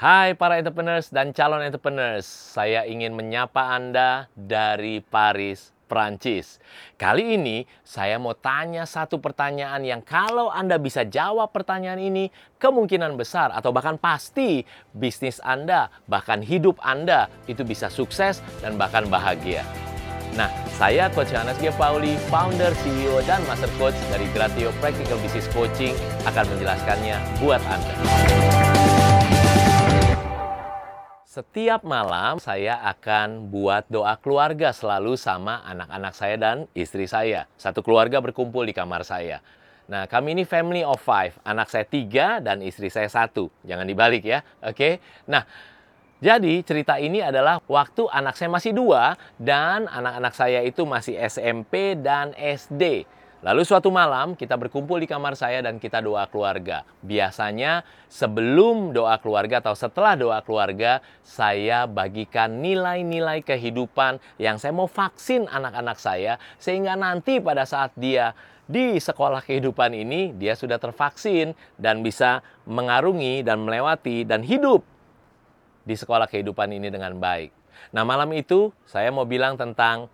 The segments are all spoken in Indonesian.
Hai para entrepreneurs dan calon entrepreneurs, saya ingin menyapa Anda dari Paris, Prancis. Kali ini saya mau tanya satu pertanyaan yang kalau Anda bisa jawab pertanyaan ini, kemungkinan besar atau bahkan pasti bisnis Anda, bahkan hidup Anda itu bisa sukses dan bahkan bahagia. Nah, saya Coach Yohanes G. Pauli, founder, CEO, dan Master Coach dari Gratio Practical Business Coaching akan menjelaskannya buat Anda. Setiap malam saya akan buat doa keluarga selalu sama anak-anak saya dan istri saya. Satu keluarga berkumpul di kamar saya. Nah, kami ini family of five. Anak saya tiga dan istri saya satu. Jangan dibalik ya, oke? Nah, jadi cerita ini adalah waktu anak saya masih dua dan anak-anak saya itu masih SMP dan SD. Lalu suatu malam kita berkumpul di kamar saya dan kita doa keluarga. Biasanya sebelum doa keluarga atau setelah doa keluarga, saya bagikan nilai-nilai kehidupan yang saya mau vaksin anak-anak saya sehingga nanti pada saat dia di sekolah kehidupan ini dia sudah tervaksin dan bisa mengarungi dan melewati dan hidup di sekolah kehidupan ini dengan baik. Nah, malam itu saya mau bilang tentang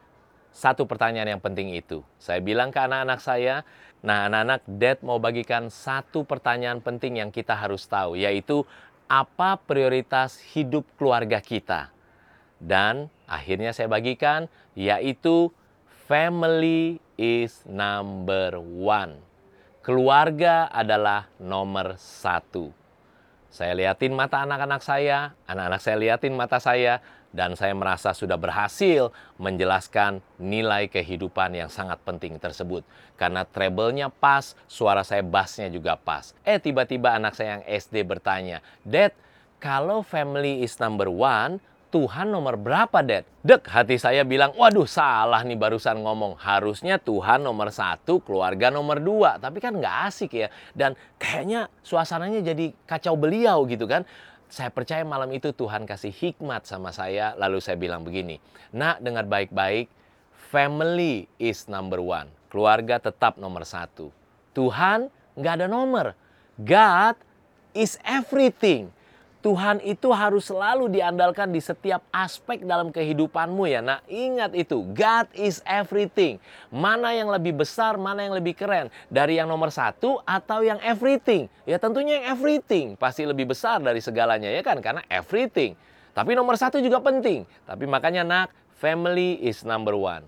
satu pertanyaan yang penting itu. Saya bilang ke anak-anak saya, nah anak-anak, Dad mau bagikan satu pertanyaan penting yang kita harus tahu, yaitu apa prioritas hidup keluarga kita. Dan akhirnya saya bagikan, yaitu family is number one. Keluarga adalah nomor satu. Saya liatin mata anak-anak saya, anak-anak saya liatin mata saya, dan saya merasa sudah berhasil menjelaskan nilai kehidupan yang sangat penting tersebut. Karena treble-nya pas, suara saya bassnya juga pas. Eh tiba-tiba anak saya yang SD bertanya, Dad, kalau family is number one, Tuhan nomor berapa, Dad? Dek, hati saya bilang, waduh salah nih barusan ngomong. Harusnya Tuhan nomor satu, keluarga nomor dua. Tapi kan nggak asik ya. Dan kayaknya suasananya jadi kacau beliau gitu kan saya percaya malam itu Tuhan kasih hikmat sama saya. Lalu saya bilang begini, nak dengar baik-baik, family is number one. Keluarga tetap nomor satu. Tuhan nggak ada nomor. God is everything. Tuhan itu harus selalu diandalkan di setiap aspek dalam kehidupanmu ya. Nah ingat itu, God is everything. Mana yang lebih besar, mana yang lebih keren. Dari yang nomor satu atau yang everything. Ya tentunya yang everything. Pasti lebih besar dari segalanya ya kan, karena everything. Tapi nomor satu juga penting. Tapi makanya nak, family is number one.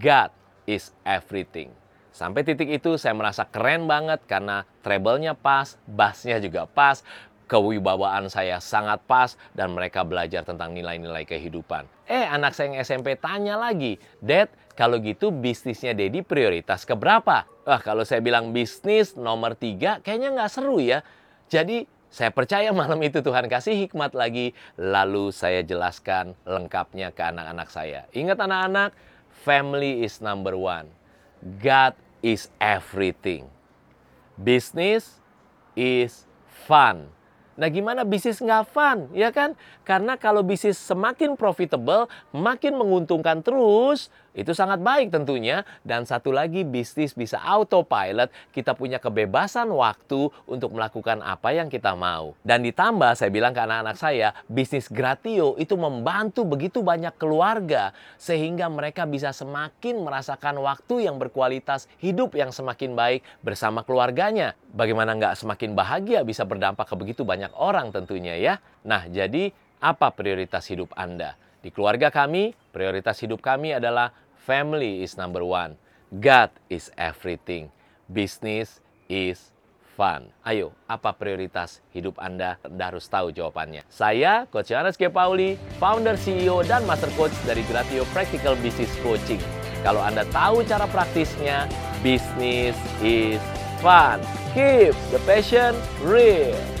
God is everything. Sampai titik itu saya merasa keren banget karena treble-nya pas, bass-nya juga pas, kewibawaan saya sangat pas dan mereka belajar tentang nilai-nilai kehidupan. Eh, anak saya yang SMP tanya lagi, Dad, kalau gitu bisnisnya Dedi prioritas ke berapa? Wah, kalau saya bilang bisnis nomor tiga, kayaknya nggak seru ya. Jadi, saya percaya malam itu Tuhan kasih hikmat lagi, lalu saya jelaskan lengkapnya ke anak-anak saya. Ingat anak-anak, family is number one. God is everything. Business is fun. Nah gimana bisnis nggak fun, ya kan? Karena kalau bisnis semakin profitable, makin menguntungkan terus, itu sangat baik tentunya. Dan satu lagi bisnis bisa autopilot, kita punya kebebasan waktu untuk melakukan apa yang kita mau. Dan ditambah saya bilang ke anak-anak saya, bisnis Gratio itu membantu begitu banyak keluarga sehingga mereka bisa semakin merasakan waktu yang berkualitas, hidup yang semakin baik bersama keluarganya. Bagaimana nggak semakin bahagia bisa berdampak ke begitu banyak orang tentunya ya. Nah jadi apa prioritas hidup Anda? Di keluarga kami, prioritas hidup kami adalah Family is number one. God is everything. Business is fun. Ayo, apa prioritas hidup Anda? Anda harus tahu jawabannya. Saya, Coach Yohanes G. Pauli, founder, CEO, dan Master Coach dari Gratio Practical Business Coaching. Kalau Anda tahu cara praktisnya, business is fun. Keep the passion real.